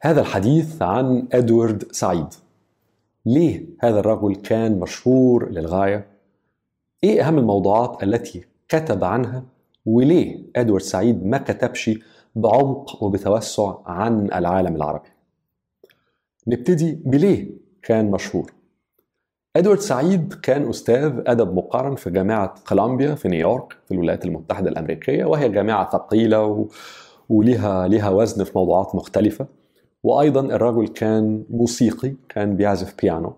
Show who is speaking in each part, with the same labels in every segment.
Speaker 1: هذا الحديث عن إدوارد سعيد. ليه هذا الرجل كان مشهور للغاية؟ إيه أهم الموضوعات التي كتب عنها؟ وليه إدوارد سعيد ما كتبش بعمق وبتوسع عن العالم العربي؟ نبتدي بليه كان مشهور. إدوارد سعيد كان أستاذ أدب مقارن في جامعة كولومبيا في نيويورك في الولايات المتحدة الأمريكية وهي جامعة ثقيلة و... وليها ليها وزن في موضوعات مختلفة. وأيضا الرجل كان موسيقي كان بيعزف بيانو.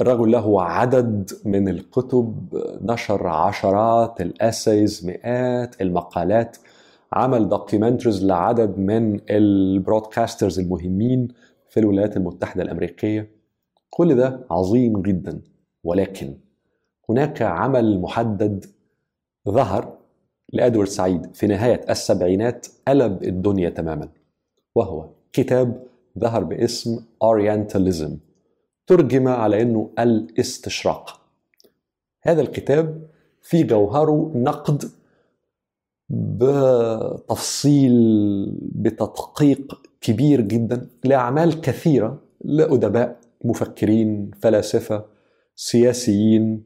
Speaker 1: الرجل له عدد من الكتب نشر عشرات ال essays مئات المقالات عمل documentaries لعدد من ال broadcasters المهمين في الولايات المتحدة الأمريكية. كل ده عظيم جدا. ولكن هناك عمل محدد ظهر لإدوارد سعيد في نهاية السبعينات قلب الدنيا تماما وهو كتاب ظهر باسم اورينتاليزم ترجم على إنه الاستشراق. هذا الكتاب في جوهره نقد بتفصيل بتدقيق كبير جدا لأعمال كثيرة لأدباء مفكرين فلاسفة سياسيين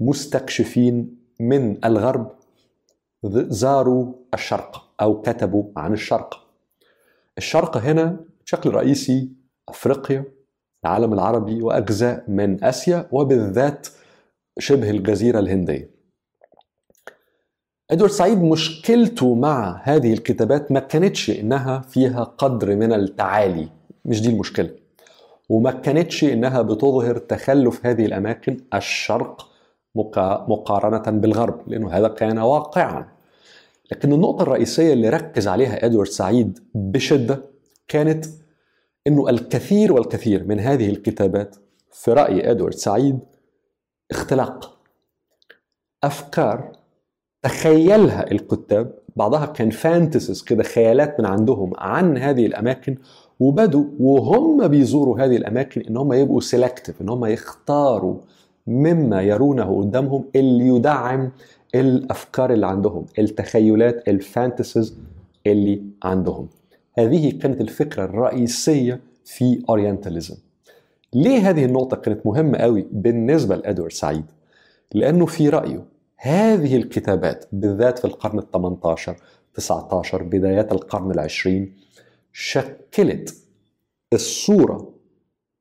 Speaker 1: مستكشفين من الغرب زاروا الشرق أو كتبوا عن الشرق. الشرق هنا بشكل رئيسي أفريقيا العالم العربي وأجزاء من آسيا وبالذات شبه الجزيرة الهندية. إدوارد سعيد مشكلته مع هذه الكتابات ما كانتش إنها فيها قدر من التعالي مش دي المشكلة. وما كانتش إنها بتظهر تخلف هذه الأماكن الشرق مقارنة بالغرب لأنه هذا كان واقعا. لكن النقطة الرئيسية اللي ركز عليها إدوارد سعيد بشدة كانت إنه الكثير والكثير من هذه الكتابات في رأي إدوارد سعيد اختلاق. أفكار تخيلها الكتاب بعضها كان فانتسيز كده خيالات من عندهم عن هذه الأماكن وبدوا وهم بيزوروا هذه الأماكن إن هم يبقوا selective إن هم يختاروا مما يرونه قدامهم اللي يدعم الأفكار اللي عندهم التخيلات ال fantasies اللي عندهم. هذه كانت الفكرة الرئيسية في Orientalism. ليه هذه النقطة كانت مهمة قوي بالنسبة لإدوارد سعيد؟ لأنه في رأيه هذه الكتابات بالذات في القرن ال 18 19 بدايات القرن العشرين شكلت الصورة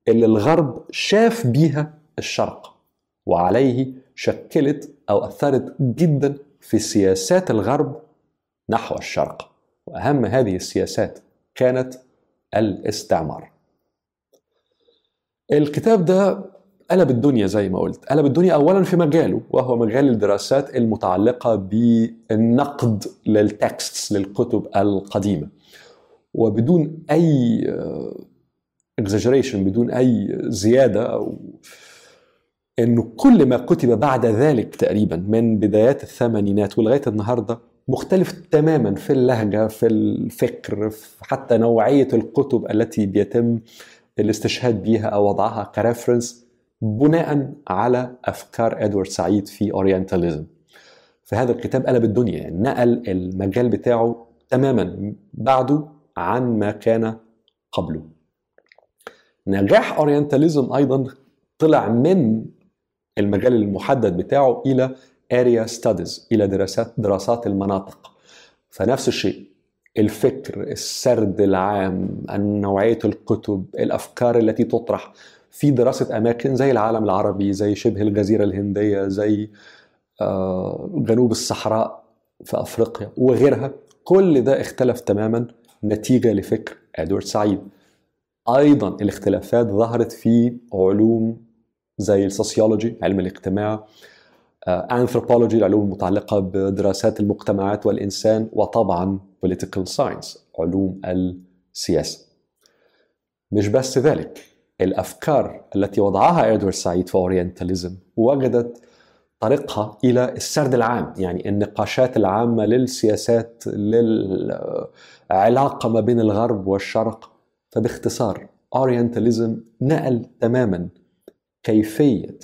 Speaker 1: اللي الغرب شاف بيها الشرق وعليه شكلت أو أثرت جدا في سياسات الغرب نحو الشرق. وأهم هذه السياسات كانت الاستعمار. الكتاب ده قلب الدنيا زي ما قلت. قلب الدنيا اولا في مجاله وهو مجال الدراسات المتعلقة بالنقد للتكستس للكتب القديمة. وبدون أي exaggeration بدون أي زيادة أو انه كل ما كتب بعد ذلك تقريبا من بدايات الثمانينات ولغاية النهارده مختلف تماما في اللهجة في الفكر في حتى نوعية الكتب التي بيتم الاستشهاد بها أو وضعها ك reference بناء على أفكار إدوارد سعيد في Orientalism فهذا الكتاب قلب الدنيا يعني نقل المجال بتاعه تماما بعده عن ما كان قبله. نجاح Orientalism أيضا طلع من المجال المحدد بتاعه إلى area studies إلى دراسات دراسات المناطق. فنفس الشيء الفكر السرد العام نوعية الكتب الأفكار التي تطرح في دراسة أماكن زي العالم العربي زي شبه الجزيرة الهندية زي جنوب الصحراء في أفريقيا وغيرها. كل ده اختلف تماما نتيجة لفكر إدوارد سعيد. أيضا الاختلافات ظهرت في علوم زي ال sociology علم الاجتماع انثروبولوجي العلوم المتعلقة بدراسات المجتمعات والإنسان وطبعا political science علوم السياسة. مش بس ذلك الأفكار التي وضعها إدوارد سعيد في Orientalism وجدت طريقها إلى السرد العام يعني النقاشات العامة للسياسات للعلاقة ما بين الغرب والشرق. فباختصار أورينتاليزم نقل تماما كيفية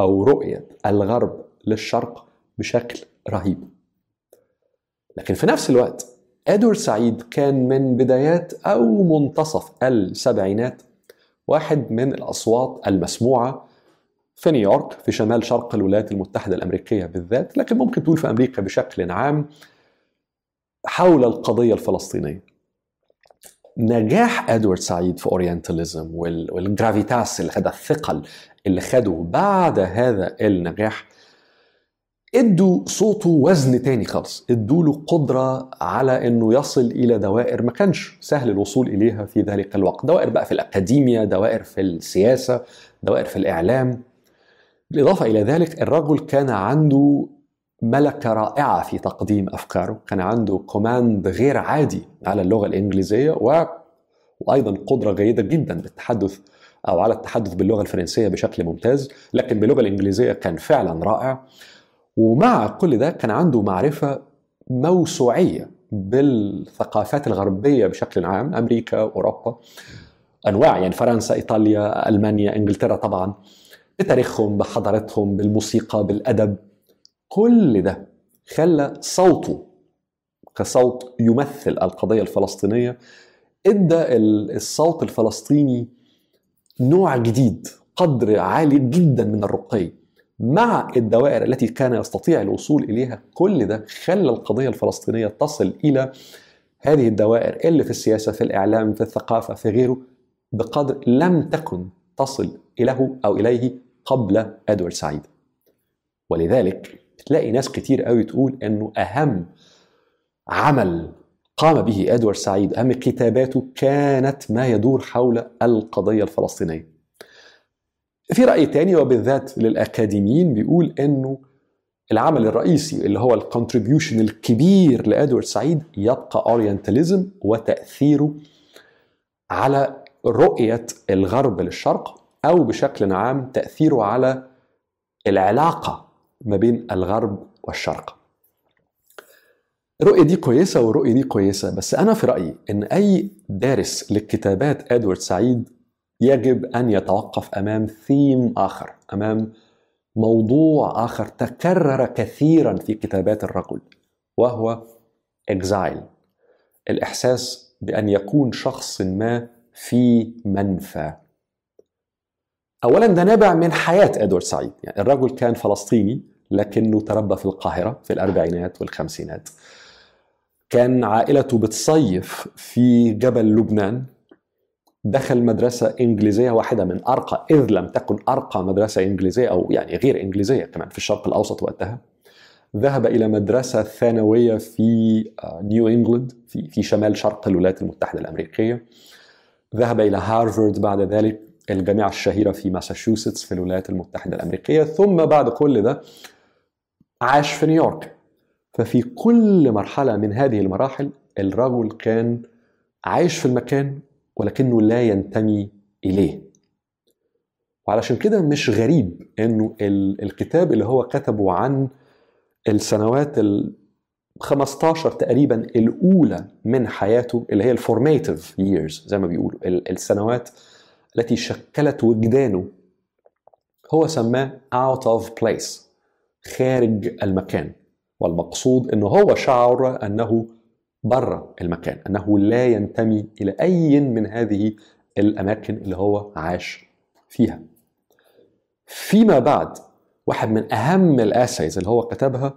Speaker 1: أو رؤية الغرب للشرق بشكل رهيب. لكن في نفس الوقت إدوارد سعيد كان من بدايات أو منتصف السبعينات واحد من الأصوات المسموعة في نيويورك في شمال شرق الولايات المتحدة الأمريكية بالذات لكن ممكن تقول في أمريكا بشكل عام حول القضية الفلسطينية. نجاح إدوارد سعيد في Orientalism وال gravitas اللي خد الثقل اللي خده بعد هذا النجاح إدوا صوته وزن تاني خالص. إدوا له قدرة على إنه يصل إلى دوائر ما كانش سهل الوصول إليها في ذلك الوقت. دوائر بقى في الأكاديميا دوائر في السياسة دوائر في الإعلام. بالإضافة إلى ذلك الرجل كان عنده ملكة رائعة في تقديم أفكاره. كان عنده كوماند غير عادي على اللغة الإنجليزية و... وأيضا قدرة جيدة جدا بالتحدث أو على التحدث باللغة الفرنسية بشكل ممتاز لكن باللغة الإنجليزية كان فعلا رائع. ومع كل ده كان عنده معرفة موسوعية بالثقافات الغربية بشكل عام أمريكا أوروبا أنواع يعني فرنسا إيطاليا ألمانيا إنجلترا طبعا بتاريخهم بحضارتهم بالموسيقى بالأدب. كل ده خلى صوته كصوت يمثل القضية الفلسطينية إدى الصوت الفلسطيني نوع جديد قدر عالي جدا من الرقي. مع الدوائر التي كان يستطيع الوصول إليها كل ده خلى القضية الفلسطينية تصل إلى هذه الدوائر اللي في السياسة في الإعلام في الثقافة في غيره بقدر لم تكن تصل إليه أو إليه قبل أدوارد سعيد. ولذلك تلاقي ناس كتير قوي تقول إنه أهم عمل قام به إدوارد سعيد أهم كتاباته كانت ما يدور حول القضية الفلسطينية. في رأي تاني وبالذات للأكاديميين بيقول إنه العمل الرئيسي اللي هو ال contribution الكبير لإدوارد سعيد يبقى Orientalism وتأثيره على رؤية الغرب للشرق أو بشكل عام تأثيره على العلاقة ما بين الغرب والشرق. الرؤيه دي كويسة والرؤيه دي كويسة بس أنا في رأيي إن أي دارس لكتابات إدوارد سعيد يجب أن يتوقف أمام ثيم آخر أمام موضوع آخر تكرر كثيرا في كتابات الرجل وهو اكزايل الإحساس بأن يكون شخص ما في منفى اولا ده نابع من حياة إدوارد سعيد. يعني الرجل كان فلسطيني لكنه تربى في القاهرة في الأربعينات والخمسينات. كان عائلته بتصيف في جبل لبنان. دخل مدرسة إنجليزية واحدة من أرقى إذ لم تكن أرقى مدرسة إنجليزية أو يعني غير إنجليزية كمان في الشرق الأوسط وقتها. ذهب إلى مدرسة ثانوية في آه، نيو إنجلند في, في شمال شرق الولايات المتحدة الأمريكية. ذهب إلى هارفارد بعد ذلك. الجامعة الشهيرة في ماساتشوستس في الولايات المتحدة الأمريكية ثم بعد كل ده عاش في نيويورك. ففي كل مرحلة من هذه المراحل الرجل كان عايش في المكان ولكنه لا ينتمي إليه. وعلشان كده مش غريب إنه الكتاب اللي هو كتبه عن السنوات ال 15 تقريبا الأولى من حياته اللي هي الفورميتيف ييرز زي ما بيقولوا السنوات التي شكلت وجدانه. هو سماه out of place خارج المكان. والمقصود انه هو شعر أنه بره المكان أنه لا ينتمي إلى أي من هذه الأماكن اللي هو عاش فيها. فيما بعد واحد من أهم الأسايز اللي هو كتبها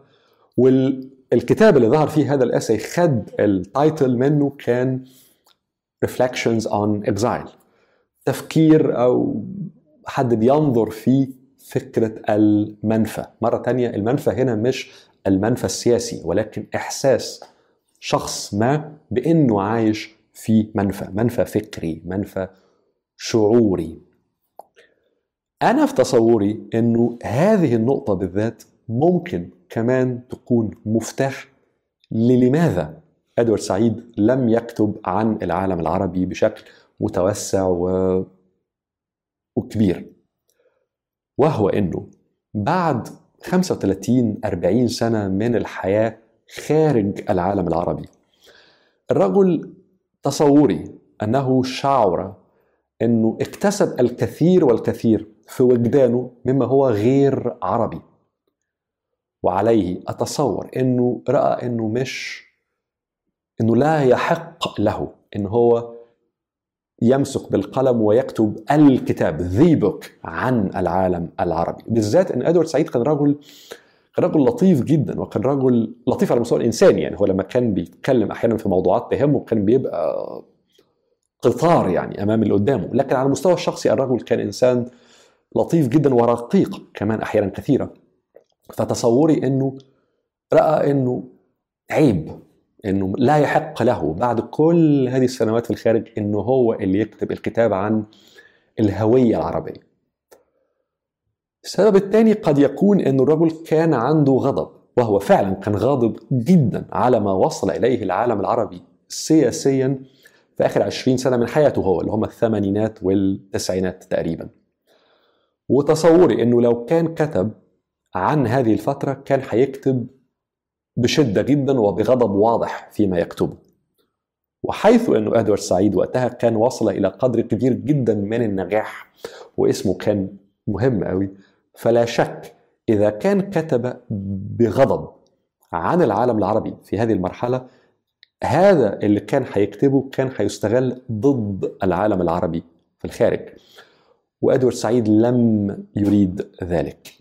Speaker 1: والكتاب اللي ظهر فيه هذا الأساي خد التايتل منه كان Reflections on Exile. تفكير أو حد بينظر في فكرة المنفى. مرة تانية المنفى هنا مش المنفى السياسي ولكن إحساس شخص ما بإنه عايش في منفى. منفى فكري منفى شعوري. أنا في تصوري إنه هذه النقطة بالذات ممكن كمان تكون مفتاح للماذا؟ إدوارد سعيد لم يكتب عن العالم العربي بشكل متوسع و... وكبير. وهو إنه بعد 35 40 سنة من الحياة خارج العالم العربي الرجل تصوري أنه شعر إنه اكتسب الكثير والكثير في وجدانه مما هو غير عربي. وعليه أتصور إنه رأى إنه مش إنه لا يحق له إن هو يمسك بالقلم ويكتب الكتاب ذي بوك عن العالم العربي. بالذات إن إدوارد سعيد كان رجل كان رجل لطيف جدا وكان رجل لطيف على المستوى الانساني يعني. هو لما كان بيتكلم أحيانا في موضوعات تهمه كان بيبقى قطار يعني أمام اللي قدامه. لكن على المستوى الشخصي الرجل كان إنسان لطيف جدا ورقيق كمان أحيانا كثيره فتصوري إنه رأى إنه عيب إنه لا يحق له بعد كل هذه السنوات في الخارج إنه هو اللي يكتب الكتاب عن الهوية العربية. السبب الثاني قد يكون انه الرجل كان عنده غضب وهو فعلا كان غاضب جدا على ما وصل إليه العالم العربي سياسيا في آخر 20 سنة من حياته هو اللي هم الثمانينات والتسعينات تقريبا. وتصوري إنه لو كان كتب عن هذه الفترة كان هيكتب بشدة جدا وبغضب واضح فيما يكتبه. وحيث أنه أدوارد سعيد وقتها كان وصل إلى قدر كبير جدا من النجاح واسمه كان مهم قوي فلا شك إذا كان كتب بغضب عن العالم العربي في هذه المرحلة هذا اللي كان هيكتبه كان هيستغل ضد العالم العربي في الخارج. وإدوارد سعيد لم يريد ذلك.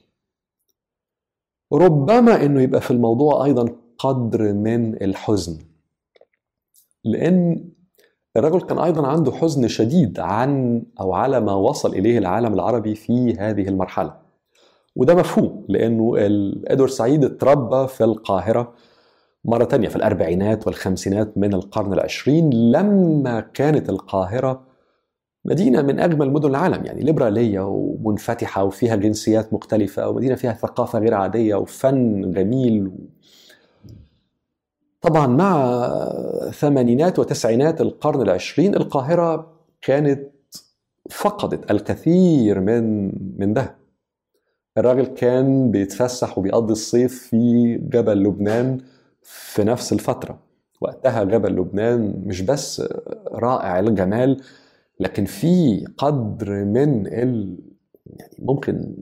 Speaker 1: ربما إنه يبقى في الموضوع أيضا قدر من الحزن. لأن الرجل كان أيضا عنده حزن شديد عن أو على ما وصل إليه العالم العربي في هذه المرحلة. وده مفهوم لأنه إدوارد سعيد اتربى في القاهرة مرة تانية في الأربعينات والخمسينات من القرن العشرين لما كانت القاهرة مدينة من أجمل مدن العالم يعني ليبرالية ومنفتحة وفيها جنسيات مختلفة ومدينة فيها ثقافة غير عادية وفن جميل. طبعا مع ثمانينات وتسعينات القرن العشرين القاهرة كانت فقدت الكثير من من ده. الراجل كان بيتفسح وبيقضي الصيف في جبل لبنان في نفس الفترة. وقتها جبل لبنان مش بس رائع الجمال لكن في قدر من ال يعني ممكن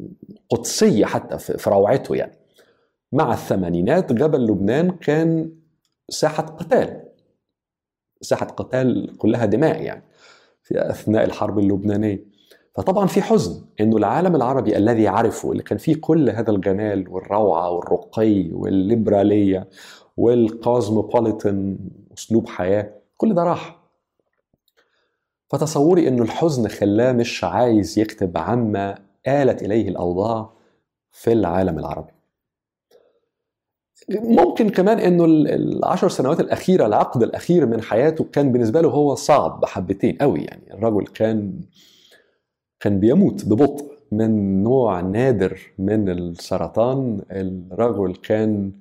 Speaker 1: قدسية حتى في روعته يعني. مع الثمانينات جبل لبنان كان ساحة قتال. ساحة قتال كلها دماء يعني في أثناء الحرب اللبنانية. فطبعا في حزن إنه العالم العربي الذي عرفه اللي كان فيه كل هذا الجمال والروعة والرقي والليبرالية والكوزموبوليتان اسلوب حياة كل ده راح. فتصوري إنه الحزن خلاه مش عايز يكتب عما آلت إليه الأوضاع في العالم العربي. ممكن كمان إنه العشر سنوات الأخيرة العقد الأخير من حياته كان بالنسبة له هو صعب بحبتين قوي يعني. الرجل كان كان بيموت ببطء من نوع نادر من السرطان. الرجل كان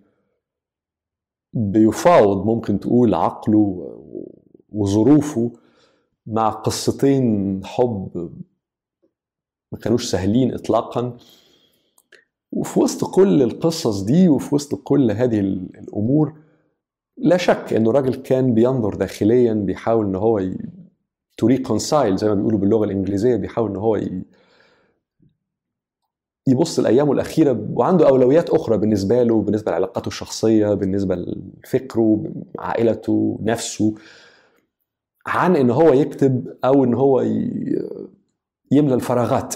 Speaker 1: بيفاوض ممكن تقول عقله وظروفه مع قصتين حب ما كانوش سهلين اطلاقا وفي وسط كل القصص دي وفي وسط كل هذه الأمور لا شك إنه الراجل كان بينظر داخليا بيحاول إن هو. to reconcile زي ما بيقولوا باللغة الإنجليزية بيحاول إن هو. يبص لأيامه الأخيرة وعنده أولويات أخرى بالنسبة له بالنسبة لعلاقاته الشخصية بالنسبة لفكره عائلته نفسه عن إن هو يكتب أو إن هو يملى الفراغات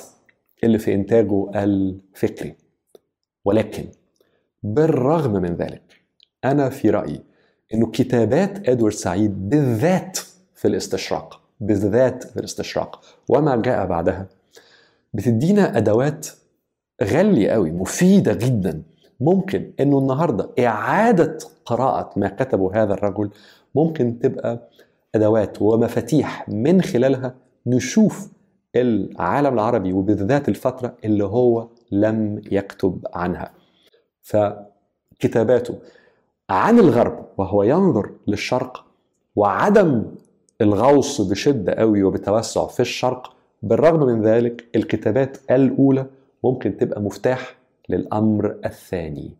Speaker 1: اللي في إنتاجه الفكري ولكن بالرغم من ذلك أنا في رأيي إنه كتابات إدوارد سعيد بالذات في الاستشراق بالذات في الاستشراق وما جاء بعدها بتدينا أدوات غالية قوي مفيدة جدا. ممكن إنه النهارده إعادة قراءة ما كتبه هذا الرجل ممكن تبقى أدوات ومفاتيح من خلالها نشوف العالم العربي وبالذات الفترة اللي هو لم يكتب عنها. فكتاباته عن الغرب وهو ينظر للشرق وعدم الغوص بشدة قوي وبتوسع في الشرق بالرغم من ذلك الكتابات الأولى ممكن تبقى مفتاح للأمر الثاني.